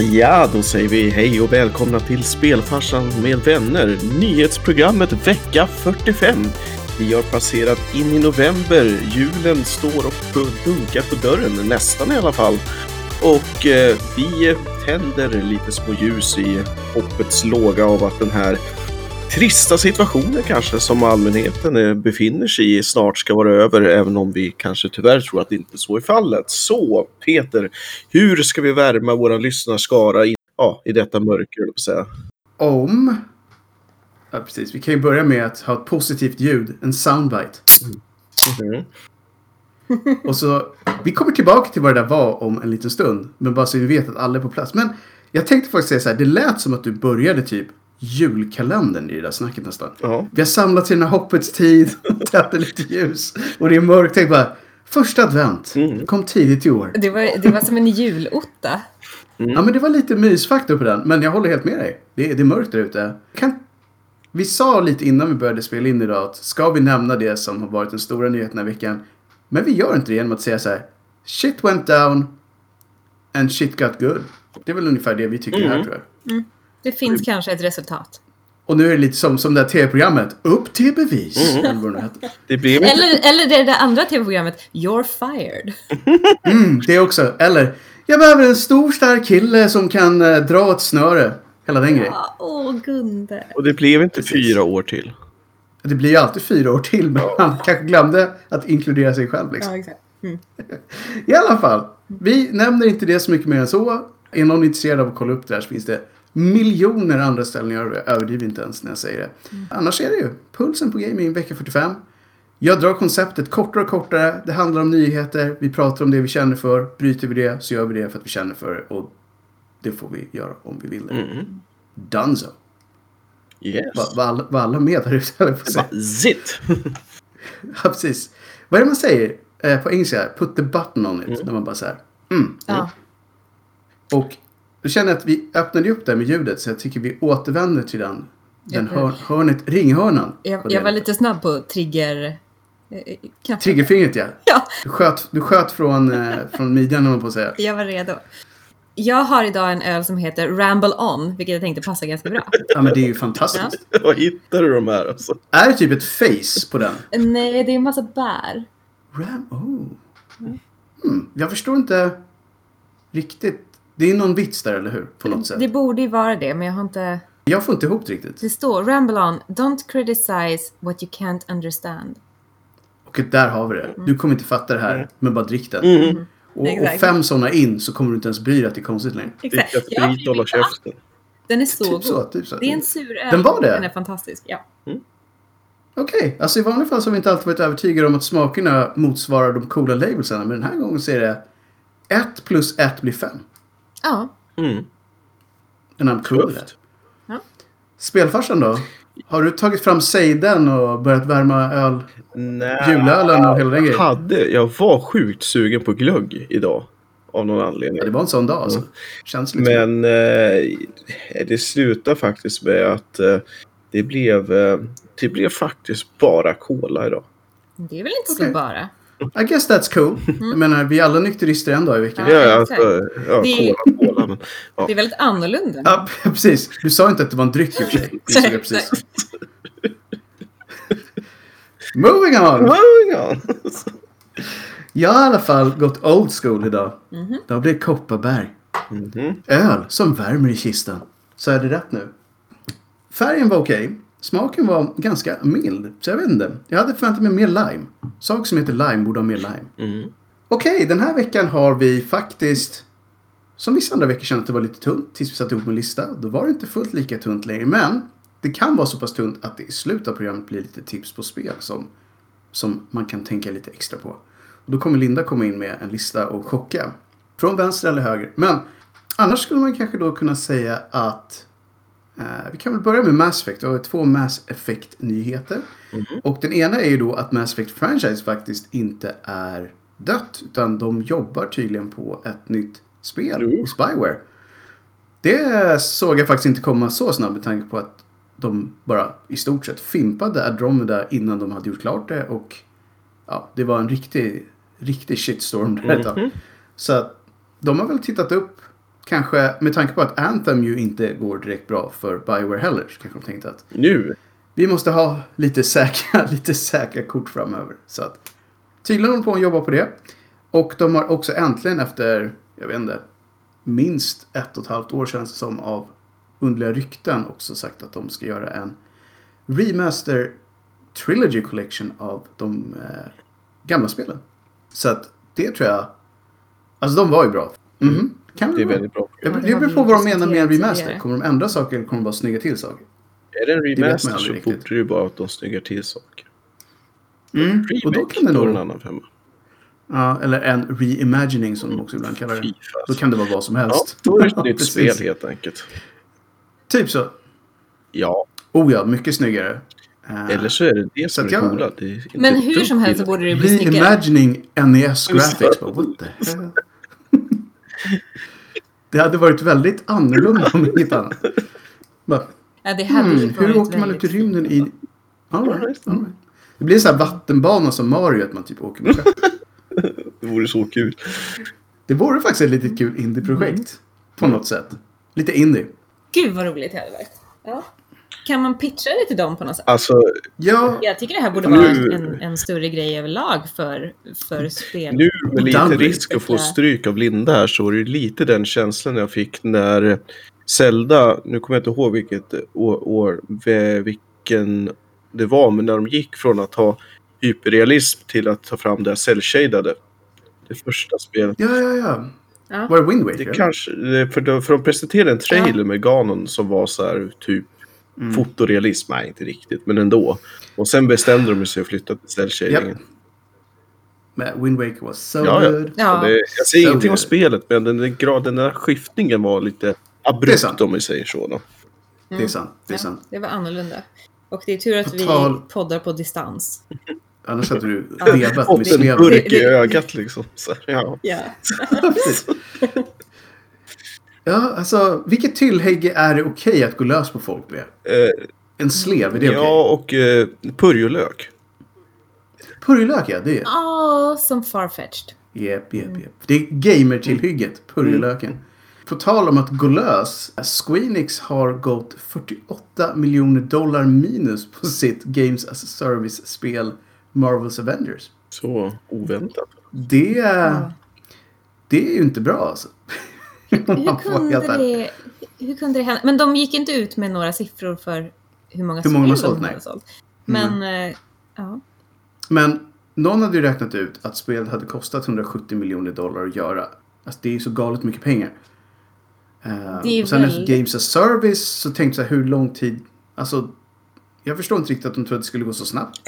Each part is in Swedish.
Ja, då säger vi hej och välkomna till Spelfarsan med vänner. Nyhetsprogrammet vecka 45. Vi har passerat in i november. Julen står och dunkar på dörren, nästan i alla fall. Och eh, vi tänder lite små ljus i hoppets låga av att den här trista situationen kanske som allmänheten eh, befinner sig i snart ska vara över, även om vi kanske tyvärr tror att det inte så är fallet. Så Peter, hur ska vi värma våra lyssnarskara i, ja, i detta mörker, på säga? Om... Ja, precis. Vi kan ju börja med att ha ett positivt ljud, en soundbite. Mm. Och så, vi kommer tillbaka till vad det där var om en liten stund. Men bara så vi vet att alla är på plats. Men jag tänkte faktiskt säga så här, det lät som att du började typ julkalendern i det där snacket nästan. Ja. Vi har samlats i den här hoppets tid, tänder lite ljus och det är mörkt. Tänk bara, första advent, Mm. kom tidigt i år. Det var, det var som en julotta. Ja men det var lite mysfaktor på den, men jag håller helt med dig. Det är, det är mörkt där ute. Kan... Vi sa lite innan vi började spela in idag att ska vi nämna det som har varit den stora nyheten den här veckan. Men vi gör inte det genom att säga så här. Shit went down and shit got good. Det är väl ungefär det vi tycker här Mm. tror jag. Det finns kanske ett resultat. Och nu är det lite som, som det här tv-programmet. Upp till bevis. Eller vad det. Det blev inte... Eller, eller det där andra tv-programmet, You're fired. Mm, det också. Eller, jag behöver en stor stark kille som kan eh, dra ett snöre. Hela den grejen. Ja, Åh, Gunde. Och det blev inte Precis. fyra år till. Det blir ju alltid fyra år till, men han kanske glömde att inkludera sig själv. Liksom. Ja, exakt. Mm. I alla fall, vi nämner inte det så mycket mer än så. Är någon intresserad av att kolla upp det här så finns det miljoner andra ställen. Jag överdriver inte ens när jag säger det. Annars är det ju Pulsen på Gaming vecka 45. Jag drar konceptet kortare och kortare. Det handlar om nyheter. Vi pratar om det vi känner för. Bryter vi det så gör vi det för att vi känner för det. Och det får vi göra om vi vill det. Mm. Dunzo. Yes. Var var alla, var alla med där ute? Zit! Ja, precis. Vad är det man säger eh, på engelska? Put the button on it. När man bara så här. Mm. Ja. Och då känner att vi öppnade upp det med ljudet så jag tycker vi återvänder till den, den Ja. hör, hörnet, ringhörnan. Jag, jag var lite snabb på trigger... eh, knappen. Triggerfingret ja. Ja, Du sköt, du sköt från, eh, från midjan om man på att säga. jag var redo. Jag har idag en öl som heter Ramble On, vilket jag tänkte passar ganska bra. Ja men det är ju fantastiskt. Var hittar du de här alltså? Är det typ ett face på den? Nej, det är en massa bär. Ram, oh. Hmm. Jag förstår inte riktigt. Det är någon vits där eller hur? På något sätt. Det borde ju vara det, men jag har inte... Jag får inte ihop det riktigt. Det står Ramble On, don't criticize what you can't understand. Och där har vi det. Du kommer inte fatta det här, men bara drick den. Mm. Och, och Exakt. fem sådana in så kommer du inte ens bry dig att det är konstigt längre. Dricka sprit och hålla käften. Den är så Typ god. så, typ så. Det är en sur öl. Den var det? Den är fantastisk. Ja. Okej, alltså i vanliga fall så har vi inte alltid varit övertygade om att smakerna motsvarar de coola labelsarna. Men den här gången så är det 1 plus 1 blir 5. Ja. Mm. Den här cool Tufft. Ja. Spelfarsan då? Har du tagit fram sejden och börjat värma öl? Nej. Julölen och hela den grejen? Hade, jag var sjukt sugen på glögg idag. Av någon anledning. Ja, det var en sån dag alltså. Känns lite Men eh, det slutade faktiskt med att eh, det, blev, eh, det blev faktiskt bara cola idag. Det är väl inte Okej. så bara. I guess that's cool. Jag menar, vi är alla nykterister en dag i veckan. Ja, Ja, alltså, ja Det- cola, cola. Men, ja. Det är väldigt annorlunda. Ja, precis. Du sa inte att det var en dryck i och för sig. Precis. Moving on! Moving on. Jag har i alla fall gått old school idag. Mhm. Det har blivit Kopparberg. Mhm. Öl som värmer i kistan. Så är det rätt nu. Färgen var okej. Smaken var ganska mild. Så jag vet inte. Jag hade förväntat mig mer lime. Saker som heter lime borde ha mer lime. Mm. Okej, den här veckan har vi faktiskt... Som vissa andra veckor kände att det var lite tunt tills vi satte ihop en lista. Då var det inte fullt lika tunt längre. Men det kan vara så pass tunt att det i slutet av programmet blir lite tips på spel som, som man kan tänka lite extra på. Och då kommer Linda komma in med en lista och chocka. Från vänster eller höger. Men annars skulle man kanske då kunna säga att eh, vi kan väl börja med Mass Effect. Vi har två Mass Effect-nyheter. Och den ena är ju då att Mass Effect Franchise faktiskt inte är dött. Utan de jobbar tydligen på ett nytt spel hos Bioware. Det såg jag faktiskt inte komma så snabbt med tanke på att de bara i stort sett fimpade Andromeda innan de hade gjort klart det. Och ja, det var en riktig, riktig shitstorm där tag. Så att de har väl tittat upp kanske med tanke på att Anthem ju inte går direkt bra för Bioware heller så kanske de tänkte att Nu? vi måste ha lite säkra, lite säkra kort framöver. Så att tydligen håller de på att jobba på det. Och de har också äntligen efter, jag vet inte, minst ett och ett halvt år känns det som av underliga rykten också sagt att de ska göra en remaster trilogy collection av de eh, gamla spelen. Så att det tror jag, alltså de var ju bra. Mhm. Kan Det är väldigt bra. Det Ja, det det beror på vad de menar med en remaster. Kommer de ändra saker eller kommer de bara snygga till saker? Är det en remaster aldrig så fordrar det ju bara att de snyggar till saker. Mm. Och då Remake, kan det det en nog... annan femma. Ja, eller en reimagining som de också ibland kallar det. Då kan det vara vad som Ja, helst. då är det ett nytt spel helt enkelt. Typ så. Ja, Oh ja, mycket snyggare. Eh, eller så är det det som är jag- coola. Det Men hur som helst så borde det bli snyggare. Reimagining NES graphics. What the hell? Det hade varit väldigt annorlunda om inget annat. Bara, Ja, det hade hmm, hur åker man ut i rymden i... All right, all right. Det blir en sån här vattenbana som Mario, att man typ åker med skepp. Det vore så kul. Det vore faktiskt ett litet kul indie-projekt. På något sätt. Lite indie. Gud vad roligt det hade varit. Ja. Kan man pitcha det till dem på något sätt? Alltså, Ja, Jag tycker det här borde Nu- vara en, en större grej överlag för, för spel. nu med lite Danby. risk att få stryk av Linda här så är det lite den känslan jag fick när Zelda, nu kommer jag inte ihåg vilket år, år vilken det var, men när de gick från att ha hyperrealism till att ta fram det cell-shadade. Det första spelet. ja, ja, ja. Ja. Var det Wind Waker? Det kanske, för de, för de presenterade en trailer med Ganon som var så här typ Mm. fotorealism, nej inte riktigt, men ändå. Och sen bestämde de sig för att flytta till cell-shadingen. Japp. Men Wind Waker was so Ja, ja. good. Ja. Och Det, jag säger Så ingenting om good. spelet, men den, den, grad, den där skiftningen var lite abrupt om vi säger så. Då. Det är sant. Det är Ja, sant. det var annorlunda. Och det är tur att På vi poddar på distans. Annars hade du Ja. vevat Fått med en sleven. burk i ögat liksom. Så, ja. Ja. Ja, alltså vilket tillhygge är det okej att gå lös på folk med? Eh, En slev, är det okej? ja, och eh, purjolök. Purjolök, ja. Det är... Åh, som farfetched. Jep, jep, jep. Det är gamertillhygget, purjolöken. På tal om att gå lös. Squeenix har gått 48 miljoner dollar minus på sitt Games as a Service-spel Marvels Avengers. Så oväntat. Det, Ja. det är ju inte bra alltså. Hur kunde, det, hur kunde det hända? Men de gick inte ut med några siffror för hur många Hur många de har spel sålt, nej. sålt. Men, eh, ja. Men någon hade ju räknat ut att spelet hade kostat 170 miljoner dollar att göra. Alltså det är ju så galet mycket pengar. Det är och sen efter väldigt- Games as Service så tänkte jag hur lång tid... Alltså, jag förstår inte riktigt att de trodde att det skulle gå så snabbt.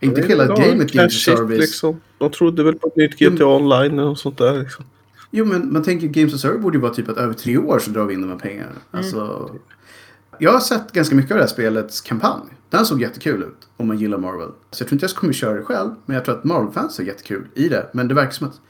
Inte hela gamet Games as Service. Liksom. De trodde väl på ett nytt GTA Online och sånt där. Liksom. Jo, men man tänker Games as Service borde ju vara typ att över tre år så drar vi in de här pengarna. Mm. Alltså, jag har sett ganska mycket av det här spelets kampanj. Den såg jättekul ut om man gillar Marvel. Så jag tror inte jag kommer köra det själv, men jag tror att Marvel-fans är jättekul i det. Men det verkar som att det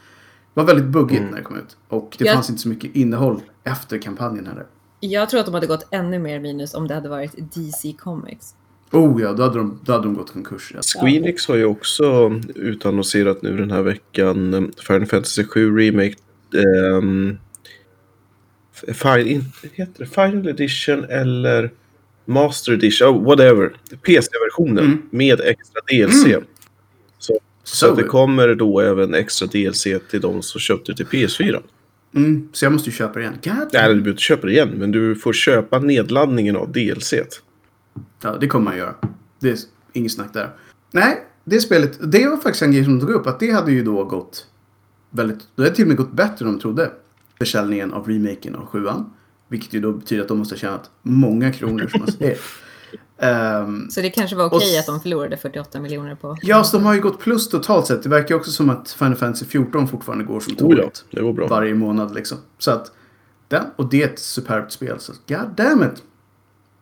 var väldigt buggigt Mm. när det kom ut. Och det Jag- fanns inte så mycket innehåll efter kampanjen heller. Jag tror att de hade gått ännu mer minus om det hade varit DC Comics. Oh ja, då hade de, då hade de gått konkurs. Ja. Squeenix har ju också utannonserat nu den här veckan Final Fantasy 7 Remake. Um, Final, inte, heter det Final Edition eller Master Edition, oh, whatever. PC-versionen Mm. med extra DLC. Mm. Så, Så, så det kommer då även extra DLC till de som köpte till PS4. mm, så jag måste ju köpa det igen. God. Nej, du behöver inte köpa det igen, men du får köpa nedladdningen av DLC. Ja, det kommer man göra. Det är inget snack där. Nej, det spelet, det var faktiskt en grej som de tog upp. Att det hade ju då gått väldigt, det hade till och med gått bättre än de trodde. Försäljningen av remaken av sjuan. Vilket ju då betyder att de måste ha tjänat många kronor som man säger. Ehm, Så det kanske var okej s- att de förlorade 48 miljoner på... ja, så de har ju gått plus totalt sett. Det verkar också som att Final Fantasy 14 fortfarande går som Oh ja, tåget. det går bra. varje månad liksom. Så att, den, och det är ett superbt spel. Så god damn it.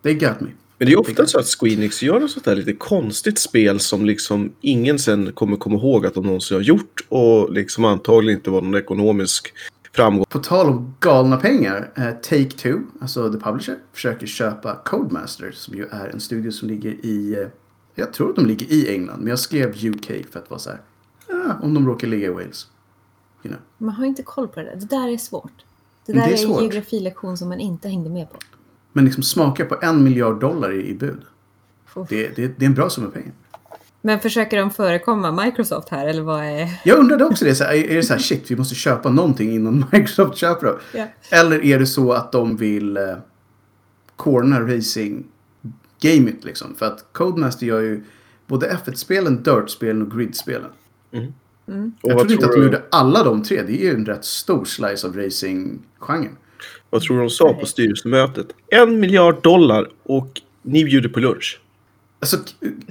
They got me. Men det är ofta så att Squeenix gör något sånt där lite konstigt spel som liksom ingen sen kommer komma ihåg att de någonsin har gjort och liksom antagligen inte var någon ekonomisk framgång. På tal om galna pengar. Eh, Take-Two, alltså The Publisher, försöker köpa Codemasters som ju är en studio som ligger i... Eh, jag tror att de ligger i England, men jag skrev UK för att vara så här. Ah, om de råkar ligga i Wales. You know. Man har inte koll på det där. Det där är svårt. Det där det är är en geografilektion som man inte hängde med på. Men liksom smaka på en miljard dollar i, i bud. Det, det, det är en bra summa pengar. Men försöker de förekomma Microsoft här eller vad är... Jag undrade också det. Så här, är det så här shit, vi måste köpa någonting innan Microsoft köper dem? Ja. Eller är det så att de vill eh, corner racing gamet liksom? För att Codemaster gör ju både F1-spelen, Dirt-spelen och Grid-spelen. Och Jag vad trodde inte tror, att de gjorde alla de tre. Det är ju en rätt stor slice av racing-genren. Vad tror du de sa på styrelsemötet? En miljard dollar och ni bjuder på lunch. Alltså,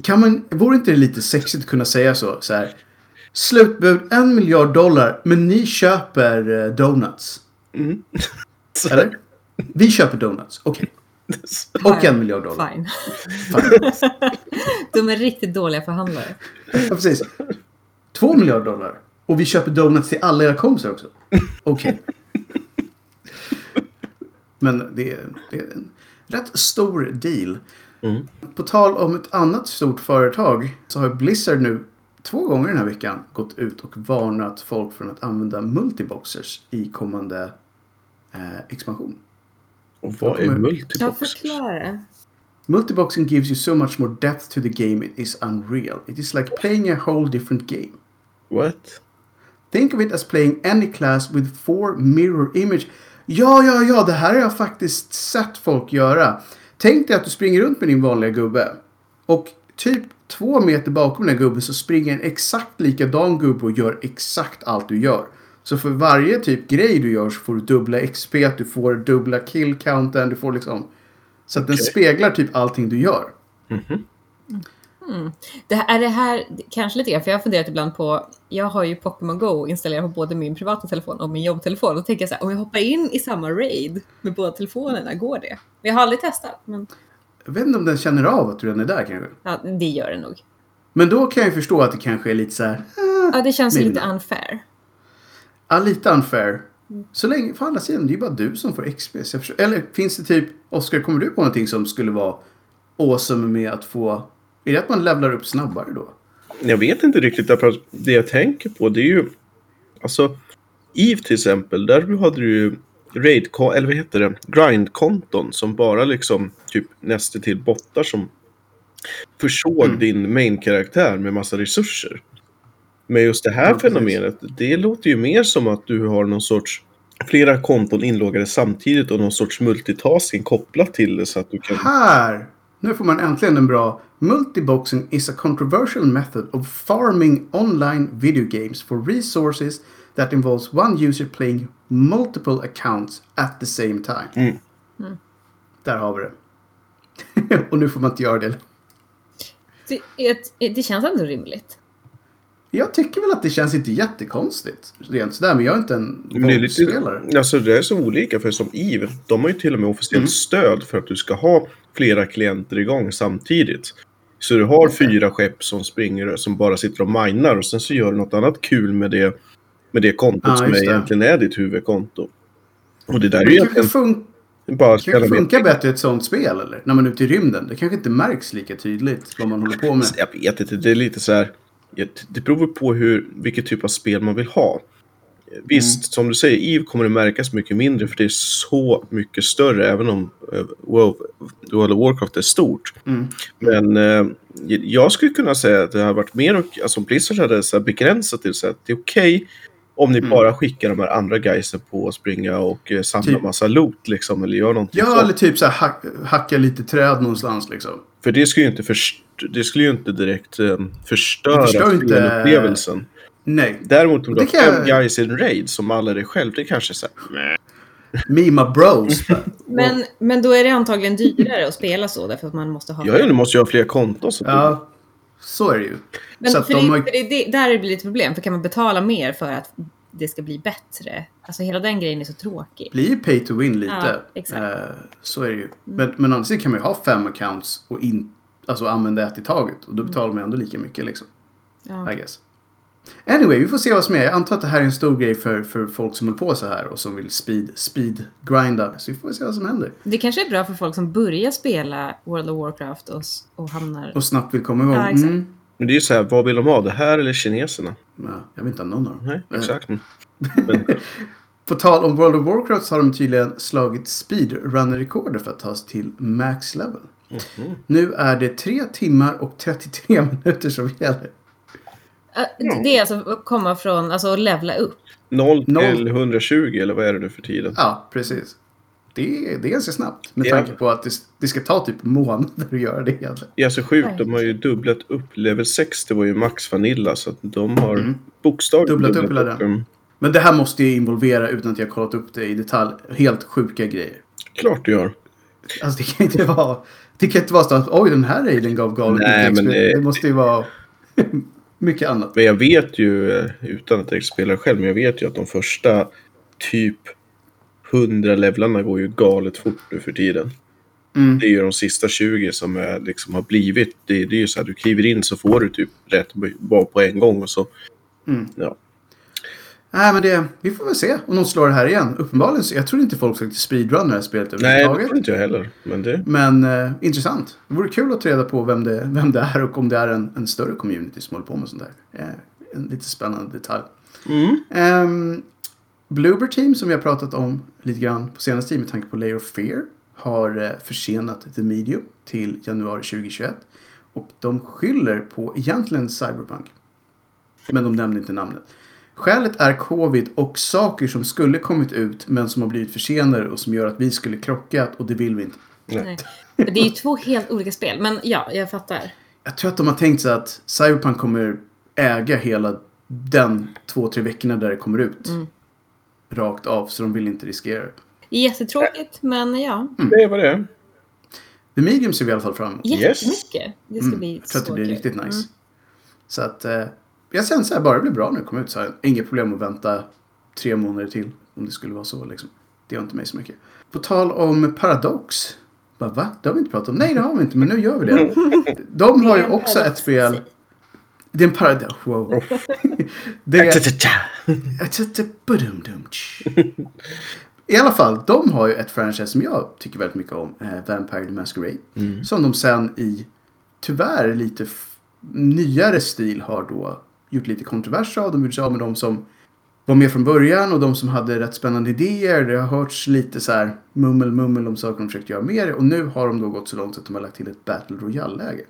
kan man, vore inte det lite sexigt att kunna säga så? så här, Slutbud en miljard dollar, men ni köper eh, donuts. Mm. Eller? Vi köper donuts, okej. Och en miljard dollar. Fine. Fine. De är riktigt dåliga förhandlare. Ja, precis. Två miljarder dollar. Och vi köper donuts till alla era kompisar också. Okej. Men det är, det är en rätt stor deal. Mm. På tal om ett annat stort företag så har Blizzard nu två gånger den här veckan gått ut och varnat folk från att använda multiboxers i kommande eh, expansion. Och vad är kommer- Ja, förklara. Multiboxing gives you so much more depth to the game it is unreal. It is like playing a whole different game. What? Think of it as playing any class with four mirror image. Ja, ja, ja, det här har jag faktiskt sett folk göra. Tänk dig att du springer runt med din vanliga gubbe. Och typ två meter bakom den här gubben så springer en exakt likadan gubbe och gör exakt allt du gör. Så för varje typ grej du gör så får du dubbla XP, du får dubbla kill counten, du får liksom... Så att den speglar typ allting du gör. Det här, är det här kanske lite grann, för jag har funderat ibland på, jag har ju Pokémon Go installerat på både min privata telefon och min jobbtelefon. Och då tänker jag så här, om jag hoppar in i samma raid med båda telefonerna, går det? Jag har aldrig testat, men Jag vet inte om den känner av att du redan är där kanske. ja, det gör det nog. Men då kan jag ju förstå att det kanske är lite så här... Ja, det känns lite not. unfair. Ja, lite unfair. Så länge, för andra sidan, det är ju bara du som får XP. Eller finns det typ, Oskar, kommer du på någonting som skulle vara awesome med att få... Är det att man levlar upp snabbare då? Jag vet inte riktigt, därför att det jag tänker på det är ju... Alltså, Eve till exempel, där hade du ju raid eller vad heter det, grindkonton som bara liksom typ nästan till bottar som försåg Mm. din main-karaktär med massa resurser. Men just det här Ja, fenomenet, det låter ju mer som att du har någon sorts flera konton inloggade samtidigt och någon sorts multitasking kopplat till det så att du kan... Här! Nu får man äntligen en bra... Multiboxing is a controversial method of farming online video games for resources that involves one user playing multiple accounts at the same time. Mm. Där har vi det. Och nu får man inte göra det. Det, det känns ändå rimligt. Jag tycker väl att det känns inte jättekonstigt. Rent sådär, men jag är inte en våldsspelare. alltså det är så olika för som Eve, de har ju till och med officiellt Mm. stöd för att du ska ha flera klienter igång samtidigt. Så du har fyra skepp som springer som bara sitter och minar och sen så gör du något annat kul med det, med det kontot Ja, som det. egentligen är ditt huvudkonto. Och det där är Det ju egentligen fun- bara kanske funkar bättre i ett sånt spel, eller? När man är ute i rymden. Det kanske inte märks lika tydligt vad man håller på med. Jag vet inte, det är lite så här. Det beror på hur, vilket typ av spel man vill ha. Visst, Mm. som du säger, EVE kommer det märkas mycket mindre för det är så mycket större även om eh, WoW, World of Warcraft är stort. Mm. Men eh, jag skulle kunna säga att det har varit mer, och- alltså om Blizzard hade så begränsat till så att det är okej om ni Mm. bara skickar de här andra guysen på att springa och eh, samla Typ. massa loot liksom eller göra någonting Ja, sånt. eller typ så här hack, hacka lite träd någonstans liksom. För det skulle ju inte, först det skulle ju inte direkt eh, förstöra Det spelupplevelsen. Nej. Däremot om du Det har kan fem jag- guys i en raid som alla är dig själv, det kanske är så här, Me my bros. Men, men då är det antagligen dyrare att spela så därför att man måste ha... Ja, du måste ju ha fler konton. Så ja, så är det ju. men så att för, de det, har- för det, det, där blir det lite problem, för kan man betala mer för att det ska bli bättre? Alltså hela den grejen är så tråkig. blir ju pay to win lite. Ja, exakt. Mm. Eh, så är det ju. Men, men andra sidan kan man ju ha fem accounts och in, alltså använda ett i taget. Och då betalar man ändå lika mycket liksom. Ja. I guess. Anyway, vi får se vad som är. Jag antar att det här är en stor grej för, för folk som håller på så här och som vill speed, speed grinda. Så vi får se vad som händer. Det kanske är bra för folk som börjar spela World of Warcraft och, och hamnar... Och snabbt vill komma igång. Ja, exakt. Mm. Men det är ju så här, vad vill de ha? Det här eller kineserna? Ja, jag vill inte ha någon av dem. Nej, Eh, exakt. Men, På tal om World of Warcraft så har de tydligen slagit speedrunner-rekorder för att ta sig till max level. Mhm. Nu är det 3 timmar och 33 minuter som gäller. Äh, Det är alltså att komma från, alltså att levla upp. 0 Noll. till 120 eller vad är det nu för tiden? Ja, precis. Det är, det är ganska snabbt med Ja. tanke på att det, det ska ta typ månader att göra det egentligen. Det är så sjukt, de har ju dubblat upp. Level 6 det var ju Max Vanilla så att de har Mm. bokstavligen Dubblat upp hela den. Men det här måste ju involvera, utan att jag kollat upp det i detalj, helt sjuka grejer. Klart du gör. Alltså det kan inte vara, det kan inte vara så att oj den här raiden gav galet Nej, men det- det måste ju vara mycket annat. Men jag vet ju, eh, utan att jag spelar själv, men jag vet ju att de första typ 100 levlarna går ju galet fort nu för tiden. Mm. Det är ju de sista 20 som är, liksom har blivit. Det, det är ju så att du kliver in så får du typ rätt bara på en gång och så. Mm. Ja. Nej men det, vi får väl se om de slår det här igen. Uppenbarligen, så, jag tror inte folk försökte speedrun det här spelet Nej, det överhuvudtaget. tror inte jag heller. Men det... Men eh, intressant. Det vore kul att ta reda på vem det, vem det är och om det är en, en större community som håller på med sånt där. Eh, en lite spännande detalj. Mm. Um, Bloober Team som vi har pratat om lite grann på senaste tid med tanke på Layer of Fear har eh, försenat The Medium till januari 2021. Och de skyller på egentligen Cyberpunk. Men de nämner inte namnet. Skälet är covid och saker som skulle kommit ut men som har blivit försenade och som gör att vi skulle krockat och det vill vi inte. Nej. Det är ju två helt olika spel, men ja, jag fattar. Jag tror att de har tänkt sig att Cyberpunk kommer äga hela den två, tre veckorna där det kommer ut. Mm. Rakt av, så de vill inte riskera det. Jättetråkigt, men ja. Det är vad det är. The Medium ser vi i alla fall fram emot. Yes. Jättemycket. Det ska Mm, bli jag tror att det blir riktigt nice. Mm. Så att eh, jag känner så här, bara det blir bra det kommer ut så här. Inget problem att vänta tre månader till. Om det skulle vara så liksom. Det gör inte mig så mycket. På tal om Paradox. Bara, va? Det har vi inte pratat om. Nej, det har vi inte, men nu gör vi det. De har ju också ett spel. Det är en paradox. Wow. Det är... I alla fall, de har ju ett franchise som jag tycker väldigt mycket om. Eh, Vampire the Masquerade. Som de sen i, tyvärr, lite nyare stil har då gjort lite kontrovers av. De gjorde sig av med de som var med från början och de som hade rätt spännande idéer. Det har hörts lite så här mummel mummel om saker de försökt göra mer. Och nu har de då gått så långt att de har lagt till ett Battle Royale-läge.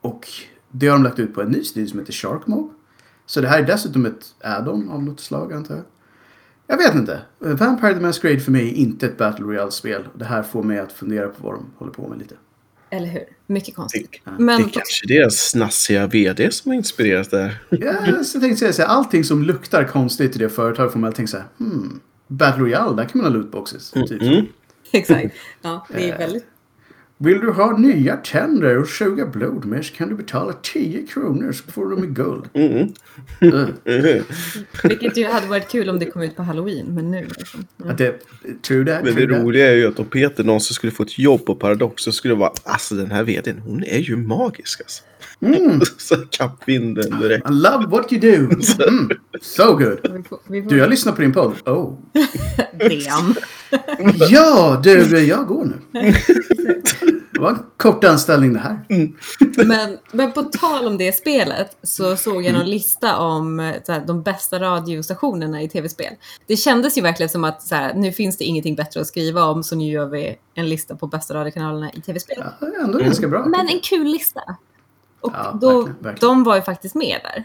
Och det har de lagt ut på en ny stil som heter Shark Mob. Så det här är dessutom ett add-on av något slag antar jag. Jag vet inte. Vampire the Masquerade för mig är inte ett Battle Royale-spel. Det här får mig att fundera på vad de håller på med lite. Eller hur? Mycket konstigt. Det, Men det är kanske deras snassiga vd som har inspirerat det här. Ja, så jag säga allting som luktar konstigt i det företaget får man tänka så här, hmm, Battle Royale, där kan man ha lootboxes. Typ. Mm. exakt. Ja, det Eh. är väldigt... Vill du ha nya tänder och suga blod med så kan du betala 10 kronor så får du dem i guld. Mm. Mm. Vilket ju hade varit kul om det kom ut på halloween, men nu liksom. Mm. Att det, true that, Men det that. roliga är ju att om Peter någonsin skulle få ett jobb på Paradox så skulle det vara alltså den här vdn, hon är ju magisk alltså. Mm. så kappvinden direkt. I love what you do. Mm. So good. Du, jag lyssnar på din podd. Oh. Damn. Ja, du, jag går nu. Det var en kort anställning det här. Men, men på tal om det spelet så såg jag Mm. någon lista om eh, så här, de bästa radiostationerna i tv-spel. Det kändes ju verkligen som att så här, nu finns det ingenting bättre att skriva om så nu gör vi en lista på bästa radiokanalerna i tv-spel. Ja, det är ändå ganska bra. Men en kul lista. Och Ja, då, verkligen, verkligen. de var ju faktiskt med där.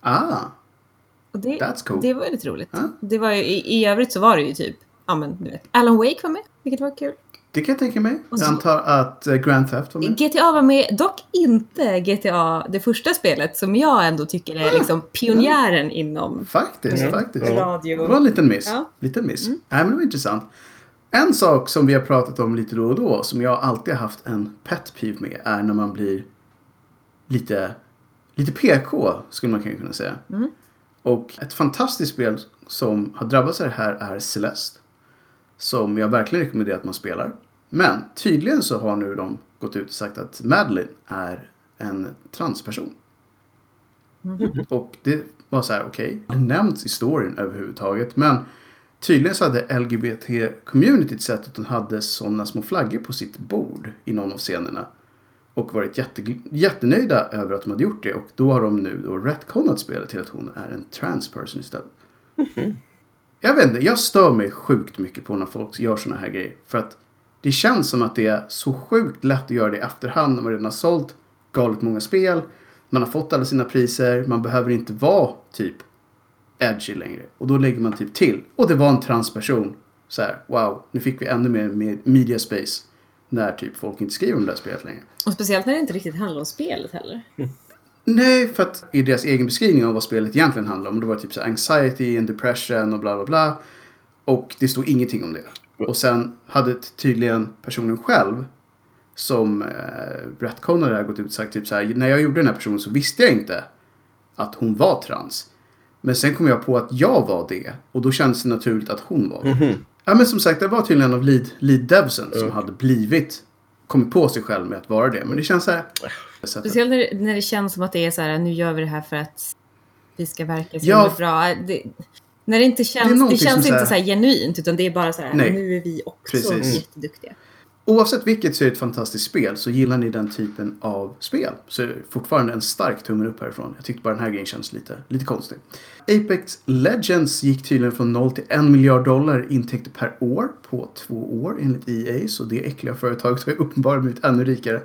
Ah, Och det, That's cool. det var ju lite roligt. Ja. Det var ju, i, I övrigt så var det ju typ, ja men du vet, Alan Wake var med, vilket var kul. det kan jag tänka mig. Och Jag så- antar att eh, Grand Theft var med. GTA var med, dock inte GTA, det första spelet som jag ändå tycker är liksom pionjären inom Faktiskt, Ja. faktiskt. Ja. radio. Det var en liten miss. Ja. Liten miss. Nej, men det var intressant. En sak som vi har pratat om lite då och då, som jag alltid har haft en pet peeve med, är när man blir lite, lite PK, skulle man kunna säga. Mm. Och ett fantastiskt spel som har drabbats av det här är Celeste. Som jag verkligen rekommenderar att man spelar. Men tydligen så har nu de gått ut och sagt att Madeline är en transperson. Och det var så här, okej, det nämns i storyn överhuvudtaget. Men tydligen så hade LGBT-communityt sett att de hade sådana små flaggor på sitt bord i någon av scenerna. Och varit jätte, jättenöjda över att de hade gjort det. Och då har de nu då retconat spelet till att hon är en transperson istället. Jag vet inte, jag stör mig sjukt mycket på när folk gör såna här grejer. För att det känns som att det är så sjukt lätt att göra det i efterhand när man redan har sålt galet många spel. Man har fått alla sina priser, man behöver inte vara typ edgy längre. Och då lägger man typ till. Och det var en transperson. Så här, wow, nu fick vi ännu mer med media space. När typ folk inte skriver om det här spelet längre. Och speciellt när det inte riktigt handlar om spelet heller. Nej, för att i deras egen beskrivning av vad spelet egentligen handlar om. Det var typ så anxiety and depression och bla bla bla. Och det stod ingenting om det. Och sen hade tydligen personen själv som eh, retconade det här gått ut och sagt typ så här. När jag gjorde den här personen så visste jag inte att hon var trans. Men sen kom jag på att jag var det. Och då kändes det naturligt att hon var det. Ja men som sagt, det var tydligen en av lead, lead devsen som hade blivit, kommit på sig själv med att vara det. Men det känns så här. Speciellt när, det- när det känns som att det är så här, nu gör vi det här för att vi ska verka så Ja. bra. Det, när det inte Det känns, det, någonting känns inte här- så här genuint, utan det är bara så här, Nej. nu är vi också Precis. jätteduktiga. Oavsett vilket så är det ett fantastiskt spel. Så gillar ni den typen av spel så är det fortfarande en stark tumme upp härifrån. Jag tyckte bara den här grejen känns lite, lite konstig. Apex Legends gick tydligen från 0 till 1 miljard dollar intäkter per år på två år enligt EA. Så det äckliga företaget har ju uppenbarligen blivit ännu rikare.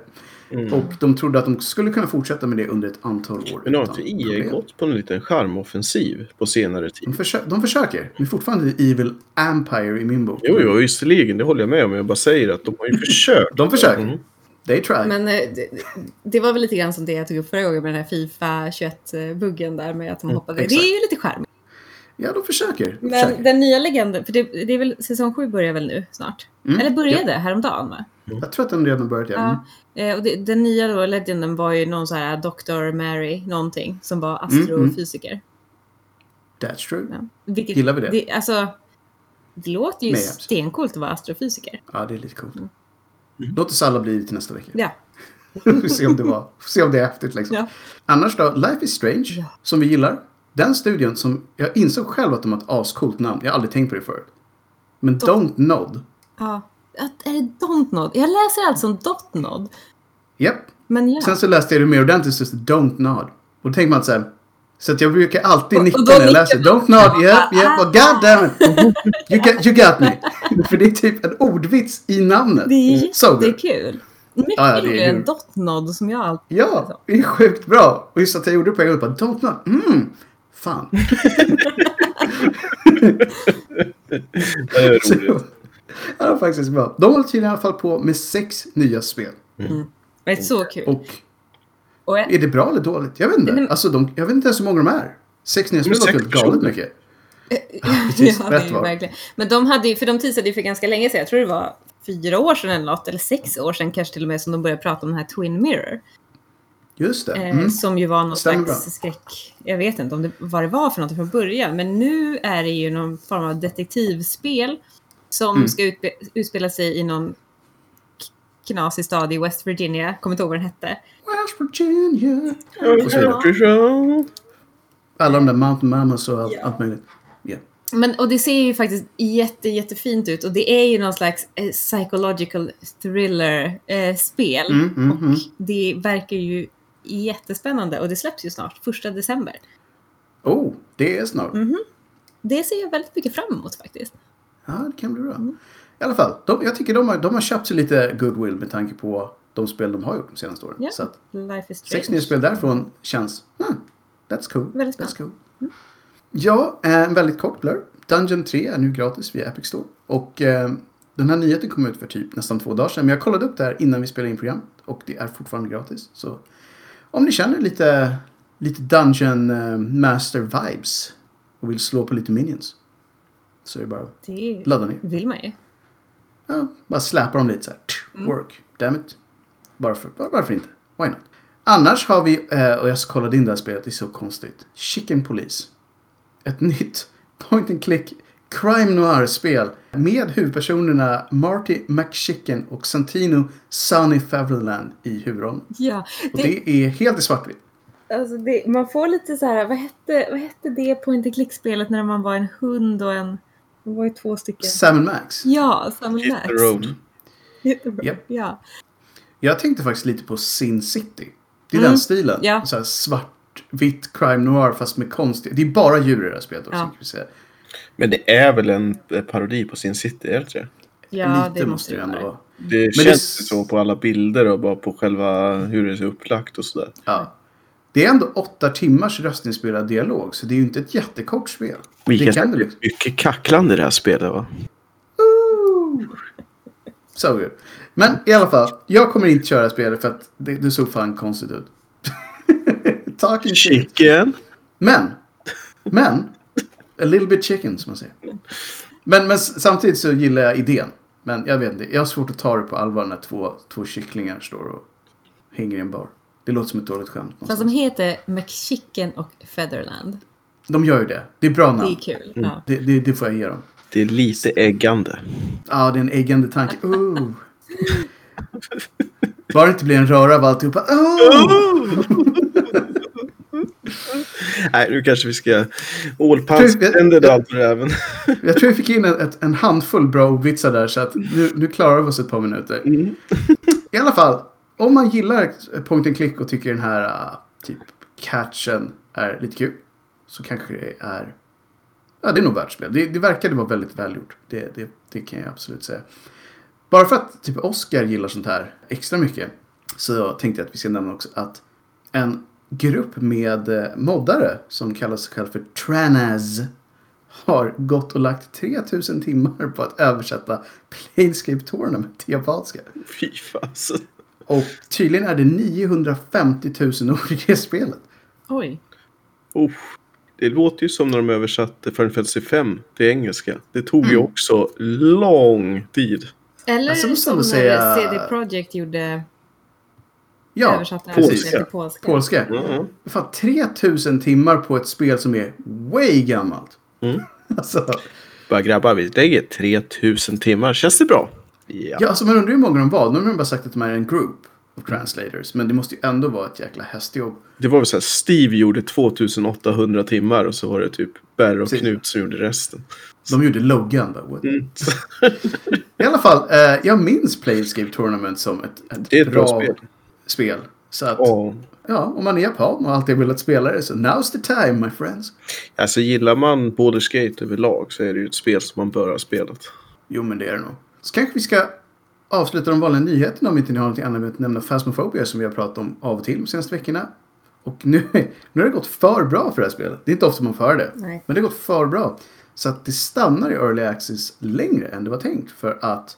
Och de trodde att de skulle kunna fortsätta med det under ett antal år. Men har inte EA problem. gått på en liten charmoffensiv på senare tid? De, försö- de försöker. De är fortfarande Evil Empire i min bok. Jo, jo, visserligen, det håller jag med om. Jag bara säger att de har ju försökt. De försöker. Mm. They try. Men eh, det, det var väl lite grann som det jag tog upp förra gången med den här Fifa 21-buggen där med att de hoppade. Det exakt. är ju lite charmigt. Ja, de försöker. De Men försöker. den nya legenden, för det, det är väl säsong 7 börjar väl nu snart? Mm, Eller började häromdagen va? Jag tror att den redan börjat. Ja. Mm. Ja. Eh, och det, den nya då, legenden var ju någon så här Dr. Mary någonting som var Mm, astrofysiker. That's true. Ja. Vilket, Gillar vi det? alltså, det låter ju stencoolt att vara astrofysiker. Ja, det är lite coolt. Låt oss alla bli det till nästa vecka. Ja. Vi får se om det var, se om det är häftigt liksom. Ja. Annars då, Life is Strange, Ja. som vi gillar. Den studion som, jag insåg själv att de har ett ascoolt namn. Jag har aldrig tänkt på det förut. Men Don't Nod. ja. Är det Dontnod? Jag läser allt som Dotnod. Japp. Men ja. Sen så läste jag det mer ordentligt så det Don't Nod. Och då tänker man så här. Så att jag brukar alltid nicka när jag läser. Don't nod, yeah, yeah, well, god damn it. You got, you got me. För det är typ en ordvits i namnet. det är good. jättekul. Mycket Ja, roligare än kul. Dotnod som jag alltid Ja, det är sjukt bra. Och just att jag gjorde det på en gång. Bara, Don't nod. Mm. Fan. Det är roligt. ja, faktiskt bra. De håller tydligen i alla fall på med sex nya spel. Det är så kul. Och Och är det bra eller dåligt? Jag vet inte. Men- Alltså, de, jag vet inte ens hur många de är. Sex nya spel låter galet mycket. precis. ja, det är Rätt var. Men de hade ju, för de teasade ju för ganska länge sedan, jag tror det var fyra år sedan eller något, eller sex år sedan kanske till och med, som de började prata om den här Twin Mirror. Just det. Eh, Mm. Som ju var någon Stämmer slags bra. skräck. Jag vet inte om det, vad det var för något från början. Men nu är det ju någon form av detektivspel. Som Mm. ska utbe, utspela sig i någon knasig stad i West Virginia. Kommer inte ihåg vad den hette. West Virginia. Ja. Alla de där Mountain Mamas och allt, Ja. allt möjligt. Ja. Men, och det ser ju faktiskt jätte, jättefint ut. Och det är ju någon slags eh, psychological thriller-spel. Mm, mm, och mm. det verkar ju jättespännande. Och det släpps ju snart, första december. Oh, det är snart. Mm. Det ser jag väldigt mycket fram emot faktiskt. Ja, det kan bli bra. Mm. I alla fall, de, jag tycker de har, de har köpt sig lite goodwill med tanke på de spel de har gjort de senaste åren. Ja, Så att Life is strange. sex nya spel därifrån känns, hmm, that's cool. Väldigt that's cool. Ja, eh, en väldigt kort blur. Dungeon 3 är nu gratis via Epic Store. Och eh, den här nyheten kom ut för typ nästan två dagar sedan. Men jag kollade upp det här innan vi spelade in programmet. Och det är fortfarande gratis. Så om ni känner lite, lite Dungeon eh, Master vibes och vill slå på lite minions. Så är det bara att Det ladda ner. vill man ju. Ja, bara släpar dem lite så här. Work. Damn it. Varför, var- varför inte? Why not? Annars har vi, eh, och jag kollade in det här spelet, det är så konstigt. Chicken Police. Ett nytt point and click crime noir-spel med huvudpersonerna Marty McChicken och Santino Sunny Faverland i huvudrollen. Ja, Och det, det är helt i svartvitt. alltså det, man får lite så här, vad hette, vad hette det point and click-spelet när man var en hund och en, det var ju två stycken. Sam Max. Ja, Hit Max. the road. Jättebra. Japp. Ja. Jag tänkte faktiskt lite på Sin City. Det är Mm, den stilen. ja. Så här svartvitt crime noir fast med konstiga... Det är bara djur i det här spelet också. Ja. Men det är väl en eh, parodi på sin City, är det inte det? Ja, Lite det måste det ändå vara. Det det känns ju så på alla bilder och bara på själva hur det är upplagt och sådär. Ja. Det är ändå åtta timmars röstinspelad dialog, så det är ju inte ett jättekort spel. Vi det kan det det liksom. mycket kacklande i det här spelet va? So good. Men i alla fall, jag kommer inte köra spelet för att det, det såg fan konstigt ut. Talking shit. Chicken! Men, men, a little bit chicken som man säger. Men, men samtidigt så gillar jag idén. Men jag vet inte, jag har svårt att ta det på allvar när två, två kycklingar står och hänger i en bar. Det låter som ett dåligt skämt. Fast någonstans. de heter McChicken och Featherland. De gör ju det. Det är bra Det namn. är kul. Ja. Det, det, det får jag ge dem. Det är lite äggande. Ja, det är en äggande tanke. Ooh. Bara det inte blir en röra av alltihopa. Oh! Nej, nu kanske vi ska... Ålpannständer Jag- allt även. Jag tror vi fick in en, ett, en handfull bra vitsar där så att nu, nu klarar vi oss ett par minuter. I alla fall, om man gillar point and click och tycker den här uh, typ catchen är lite kul så kanske det är Ja, det är nog värt spel. Det, det verkade vara väldigt välgjort. Det, det, det kan jag absolut säga. Bara för att typ Oscar gillar sånt här extra mycket så tänkte jag att vi ska nämna också att en grupp med eh, moddare som kallar sig själv för Tranaz har gått och lagt 3000 timmar på att översätta Planescape Tournament till japanska. Fy fasen. Och tydligen är det 950 000 ord i det spelet. Oj. Oh, det låter ju som när de översatte Final Fantasy 5 till engelska. Det tog ju också lång tid. Eller Alltså, som när säga- CD Projekt gjorde Ja, översatta till polska. Polska. Mm. Fan, 3000 timmar på ett spel som är way gammalt. Mm. Alltså, Bara grabbar, vi lägger 3000 timmar. Känns det bra? Ja. ja, alltså man undrar hur många de var. Nu har de bara sagt att de är en group of translators. Men det måste ju ändå vara ett jäkla hästjobb. Det var väl så här, Steve gjorde 2800 timmar och så var det typ Berre och Precis. Knut som gjorde resten. De gjorde Logan. Bara? Mm. I alla fall, eh, jag minns Planescape Tournament som ett, ett, Det är ett bra spel. Spel. Så att, Ja. ja, om man är japan och alltid velat spela det så now's the time my friends. Alltså gillar man Baldur's Gate överlag så är det ju ett spel som man bör ha spelat. Jo, men det är det nog. Så kanske vi ska avsluta de vanliga nyheterna om inte ni har något annat med att nämna Phasmophobia som vi har pratat om av och till de senaste veckorna. Och nu, nu har det gått för bra för det här spelet. Det är inte ofta man får höra det. Nej. Men det har gått för bra. Så att det stannar i Early Access längre än det var tänkt. För att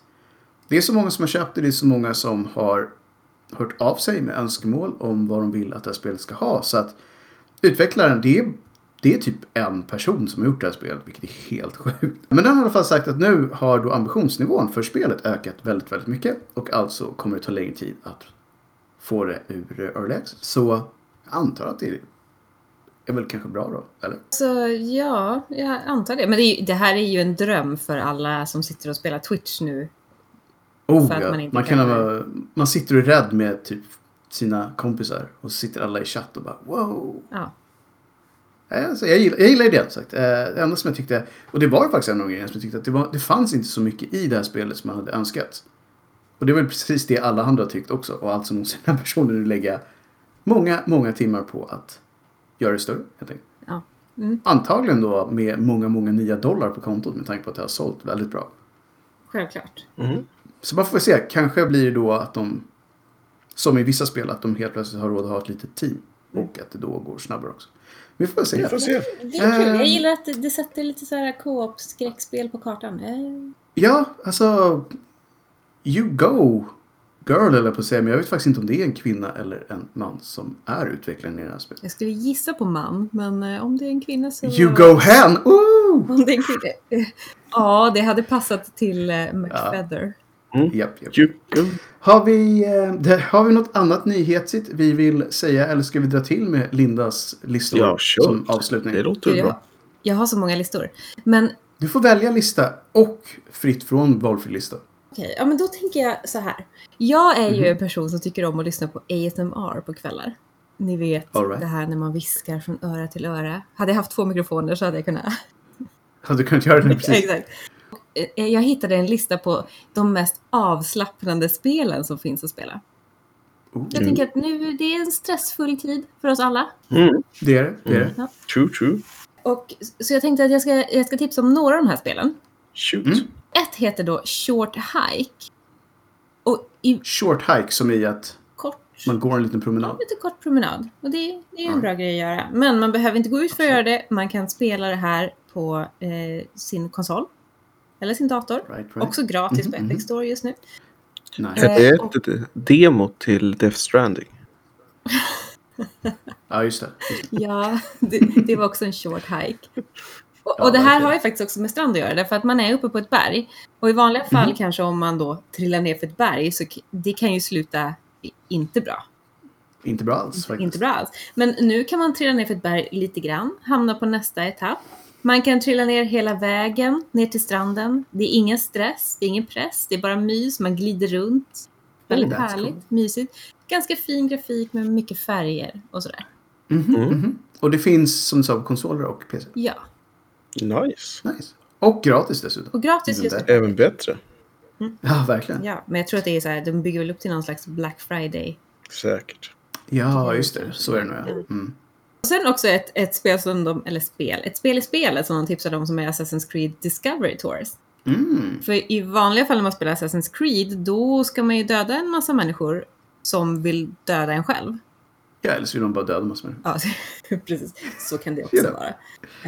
det är så många som har köpt det. Det är så många som har hört av sig med önskemål om vad de vill att det här spelet ska ha. Så att utvecklaren, det är, det är typ en person som har gjort det här spelet, vilket är helt sjukt. Men den har i alla fall sagt att nu har då ambitionsnivån för spelet ökat väldigt, väldigt mycket. Och alltså kommer det ta längre tid att få det ur Early Access. Så jag antar att det är väl kanske bra då, eller? Så ja, jag antar det. Men det, är, det här är ju en dröm för alla som sitter och spelar Twitch nu. Oh, För att ja. man man, inte kan kan- ha, man sitter och är rädd med typ sina kompisar och så sitter alla i chatt och bara wow. Ja. Alltså, jag, gillar, jag gillar idén sagt. Eh, det enda som jag tyckte, och det var faktiskt en av grejerna som jag tyckte att det, var, det fanns inte så mycket i det här spelet som man hade önskat. Och det var väl precis det alla andra har tyckt också. Och alltså måste den här personen lägga många, många timmar på att göra det större. Helt enkelt. Ja. Mm. Antagligen då med många, många nya dollar på kontot med tanke på att det har sålt väldigt bra. Självklart. Mm. Så man får se. Kanske blir det då att de, som i vissa spel, att de helt plötsligt har råd att ha ett litet team. Och att det då går snabbare också. Vi får se. Vi får se. Det är kul. Ehm. Jag gillar att det, sätter lite så här co-op-skräckspel på kartan. Eh, Ja, alltså... You go, girl eller på att säga. Men jag vet faktiskt inte om det är en kvinna eller en man som är utvecklaren i det här spelet. Jag skulle gissa på man, men eh, om det är en kvinna så... You go hen! Ooh! Om det är en kvinna. Ja, det hade passat till eh, McFeather. Japp, japp. Har vi, eh, har vi något annat nyhetsigt vi vill säga eller ska vi dra till med Lindas listor Ja, kör. som avslutning? Det låter jag, bra. jag har så många listor. Men Du får välja lista och fritt från valfri lista. okej, ja, men då tänker jag så här. Jag är Mhm. ju en person som tycker om att lyssna på ASMR på kvällar. Ni vet right. det här när man viskar från öra till öra. Hade jag haft två mikrofoner så hade jag kunnat Hade du kunnat göra det precis? Exakt. Eh, Jag hittade en lista på de mest avslappnande spelen som finns att spela. Oh, Jag tänker att nu det är en stressfull tid för oss alla. Mm. det är det. det, är det. True, true. Och, så jag tänkte att jag ska, jag ska tipsa om några av de här spelen. Shoot. Mm. Ett heter då Short Hike. Och i Short hike som i att kort, man går en liten ja, promenad. lite kort promenad. Och det, det är en Ja. bra grej att göra. Men man behöver inte gå ut för att göra det. Man kan spela det här på eh, sin konsol. Eller sin dator. Right, right. Också gratis Mhm, på Epic mhm. Store just nu. Nice. Eh, Är det och- ett, demo till Death Stranding? Ja, just det. Det. Ja, det, det var också en short hike. Och, Ja, och det här har ju faktiskt också med strand att göra, därför att man är uppe på ett berg. Och i vanliga fall Mhm. kanske om man då trillar ner för ett berg, så det kan ju sluta inte bra. Inte bra alls faktiskt. Inte bra alls. Men nu kan man trilla ner för ett berg lite grann, hamna på nästa etapp. Man kan trilla ner hela vägen ner till stranden. Det är ingen stress, det är ingen press, det är bara mys, man glider runt. Väldigt Oh, that's härligt, cool. mysigt. Ganska fin grafik med mycket färger och sådär. Mhm, Mm. mhm. Och det finns som du sa konsoler och PC. Ja, Nice. Nice. Och gratis dessutom. och gratis Mm, just det-. Även bättre. Ja, verkligen. Ja, men jag tror att det är så här, de bygger väl upp till någon slags Black Friday. Säkert. Ja, just det. Så är det nog. Ja. Mm. Och sen också ett, ett spel som de, eller spel, ett spel i spelet som de tipsade om som är Assassin's Creed Discovery Tours. Mm. För i vanliga fall när man spelar Assassin's Creed, då ska man ju döda en massa människor som vill döda en själv. Ja, eller så vill de bara döda massor med Ja, precis. Så kan det också Ja. vara.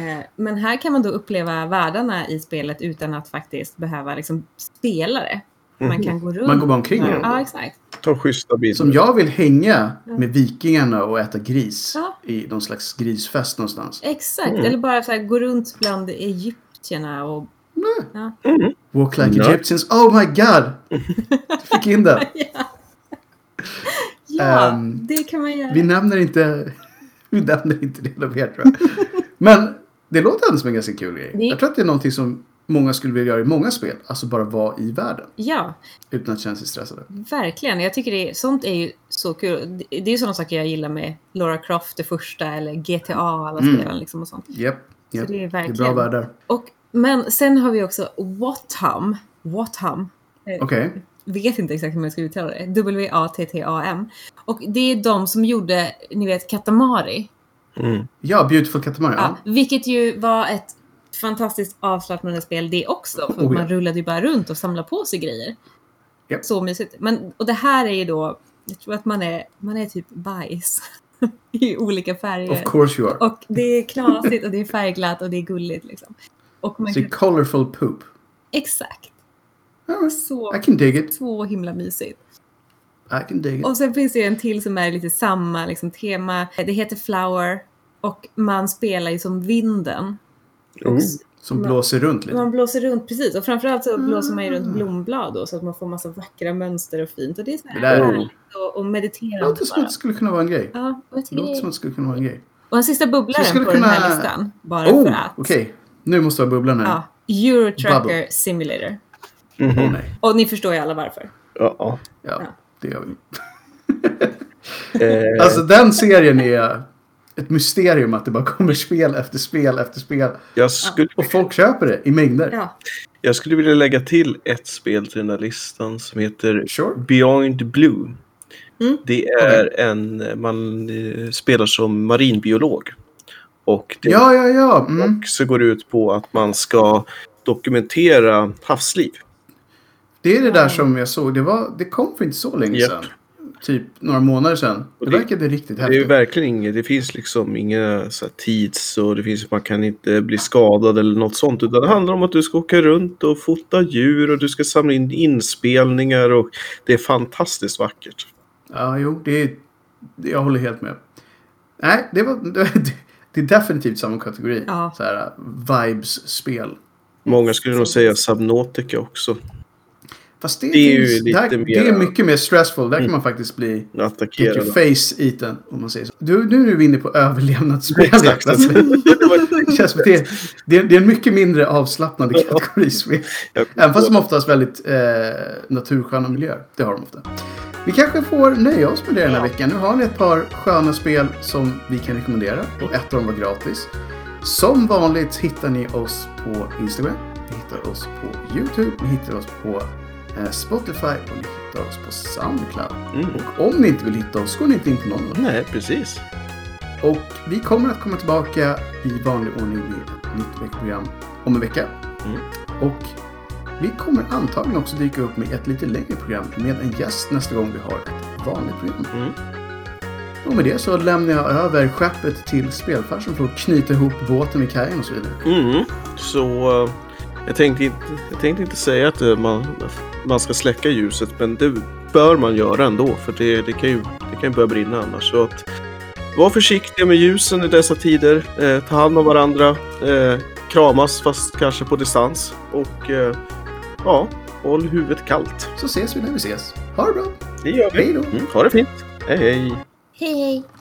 Eh, Men här kan man då uppleva världarna i spelet utan att faktiskt behöva liksom spela det. Man kan gå runt. Man går bara omkring i dem. ja exakt. Ta schyssta bilder. Som jag vill hänga med vikingarna och äta gris Ja. i någon slags grisfest någonstans. Exakt. Mm. Eller bara så här, gå runt bland egyptierna och... Ja. Walk like Nej. Egyptians. Oh my god! Du fick in det. ja, ja Ehm, det kan man göra. Vi nämner inte, vi nämner inte det mer tror jag. Men det låter ändå som en ganska kul grej. Det- Jag tror att det är någonting som många skulle vilja göra i många spel. Alltså bara vara i världen. Ja, Utan att känna sig stressade. verkligen. Jag tycker det är, sånt är ju så kul. Det, är ju sådana saker jag gillar med Lara Croft, det första, eller GTA, alla Mm. spelen liksom och sånt. Japp. Så japp. det är Det är verkligen... bra världar. Och, men sen har vi också Watham. Watham. Eh, Okej. vet inte exakt hur man ska uttala det. W-A-T-T-A-M. Och det är de som gjorde, ni vet, Katamari. Mm. Ja, Beautiful Katamari. Ja. Ja. vilket ju var ett fantastiskt avslappnande spel det också. För Oh, ja. man rullade ju bara runt och samlade på sig grejer. Japp. Så mysigt. Men, och det här är ju då, jag tror att man är, man är typ bajs. I olika färger. Of course you are. Och det är knasigt och det är färgglatt och det är gulligt liksom. Och man det kan, colorful poop. exakt. Alright. Så, I can dig it. så himla mysigt. I can dig it. Och sen finns det en till som är lite samma liksom, tema. Det heter Flower. Och man spelar ju som vinden. Oh. Som man- blåser runt lite. Man blåser runt, precis. Och framförallt så blåser man ju runt Mm. blomblad då, så att man får massa vackra mönster och fint. Och det är så här Det där är- härligt och, och Det mediterande låter som att det skulle kunna vara en grej. Ja, och jag tycker låter som att det skulle kunna vara en grej. Och en sista skulle på den här kunna- listan. Bara för Oh, att. okej. Nu måste jag ha bubblan här. Ja, Euro Trucker Bubble. Simulator. Åh Mhm. nej. Och ni förstår ju alla varför. Ja, ja. Ja, Ja. det gör vi. Eh, Alltså den serien är ett mysterium att det bara kommer spel efter spel efter spel. jag, skulle, Och folk köper det i mängder. Ja, jag skulle vilja lägga till ett spel till den här listan som heter Sure. Beyond Blue. Mm. Det är en, man eh, spelar som marinbiolog. Och det Ja, ja, ja. Mm. också går ut på att man ska dokumentera havsliv. Det är det där som jag såg. Det, var, det kom för inte så länge Japp. sedan. Typ några månader sedan. Det det- verkade riktigt Det är häftigt. verkligen inget, det finns liksom inga så här, tids och det finns, man kan inte bli skadad eller något sånt. Utan det handlar om att du ska åka runt och fota djur och du ska samla in inspelningar och det är fantastiskt vackert. Ja, jo, det är, det- jag håller helt med. Nej, det, var, det, det är definitivt samma kategori. Ja. Så här, vibes-spel. Många skulle nog säga Subnautica också. Fast det, Det är ju finns, lite där, mer- det är mycket mer stressful. Där kan Mm. man faktiskt bli Get your face eaten, om man säger så. Du, nu är vi inne på överlevnadsspel. Exakt. Alltså, det känns det, är- det, är, en mycket mindre avslappnande kategori spel. Även fast de oftast väldigt eh, natursköna miljöer. Det har de ofta. Vi kanske får nöja oss med det den här Ja. veckan. Nu har ni ett par sköna spel som vi kan rekommendera. Och ett av dem var gratis. Som vanligt hittar ni oss på Instagram. Ni hittar oss på YouTube. Ni hittar oss på Spotify. Och ni hittar oss på Soundcloud. Mm. Och om ni inte vill hitta oss går ni inte in på någon. Nej, precis. Och vi kommer att komma tillbaka i vanlig ordning med ett nytt veckoprogram om en vecka. Mm. Och vi kommer antagligen också dyka upp med ett lite längre program med en gäst nästa gång vi har ett vanligt program. Mm. Och med det så lämnar jag över skeppet till spelfarsan för att knyta ihop båten vid kajen och så vidare. Mm. Så eh, jag, tänkte inte, jag tänkte inte säga att eh, man, man ska släcka ljuset, men det bör man göra ändå, för det, det, kan, ju, det kan ju börja brinna annars. Så att, var försiktiga med ljusen i dessa tider. Eh, ta hand om varandra. Eh, kramas, fast kanske på distans. Och eh, ja, håll huvudet kallt. Så ses vi när vi ses. Ha det bra! Det gör Hej då! Mm, ha det fint. Hej hej! Hej hej!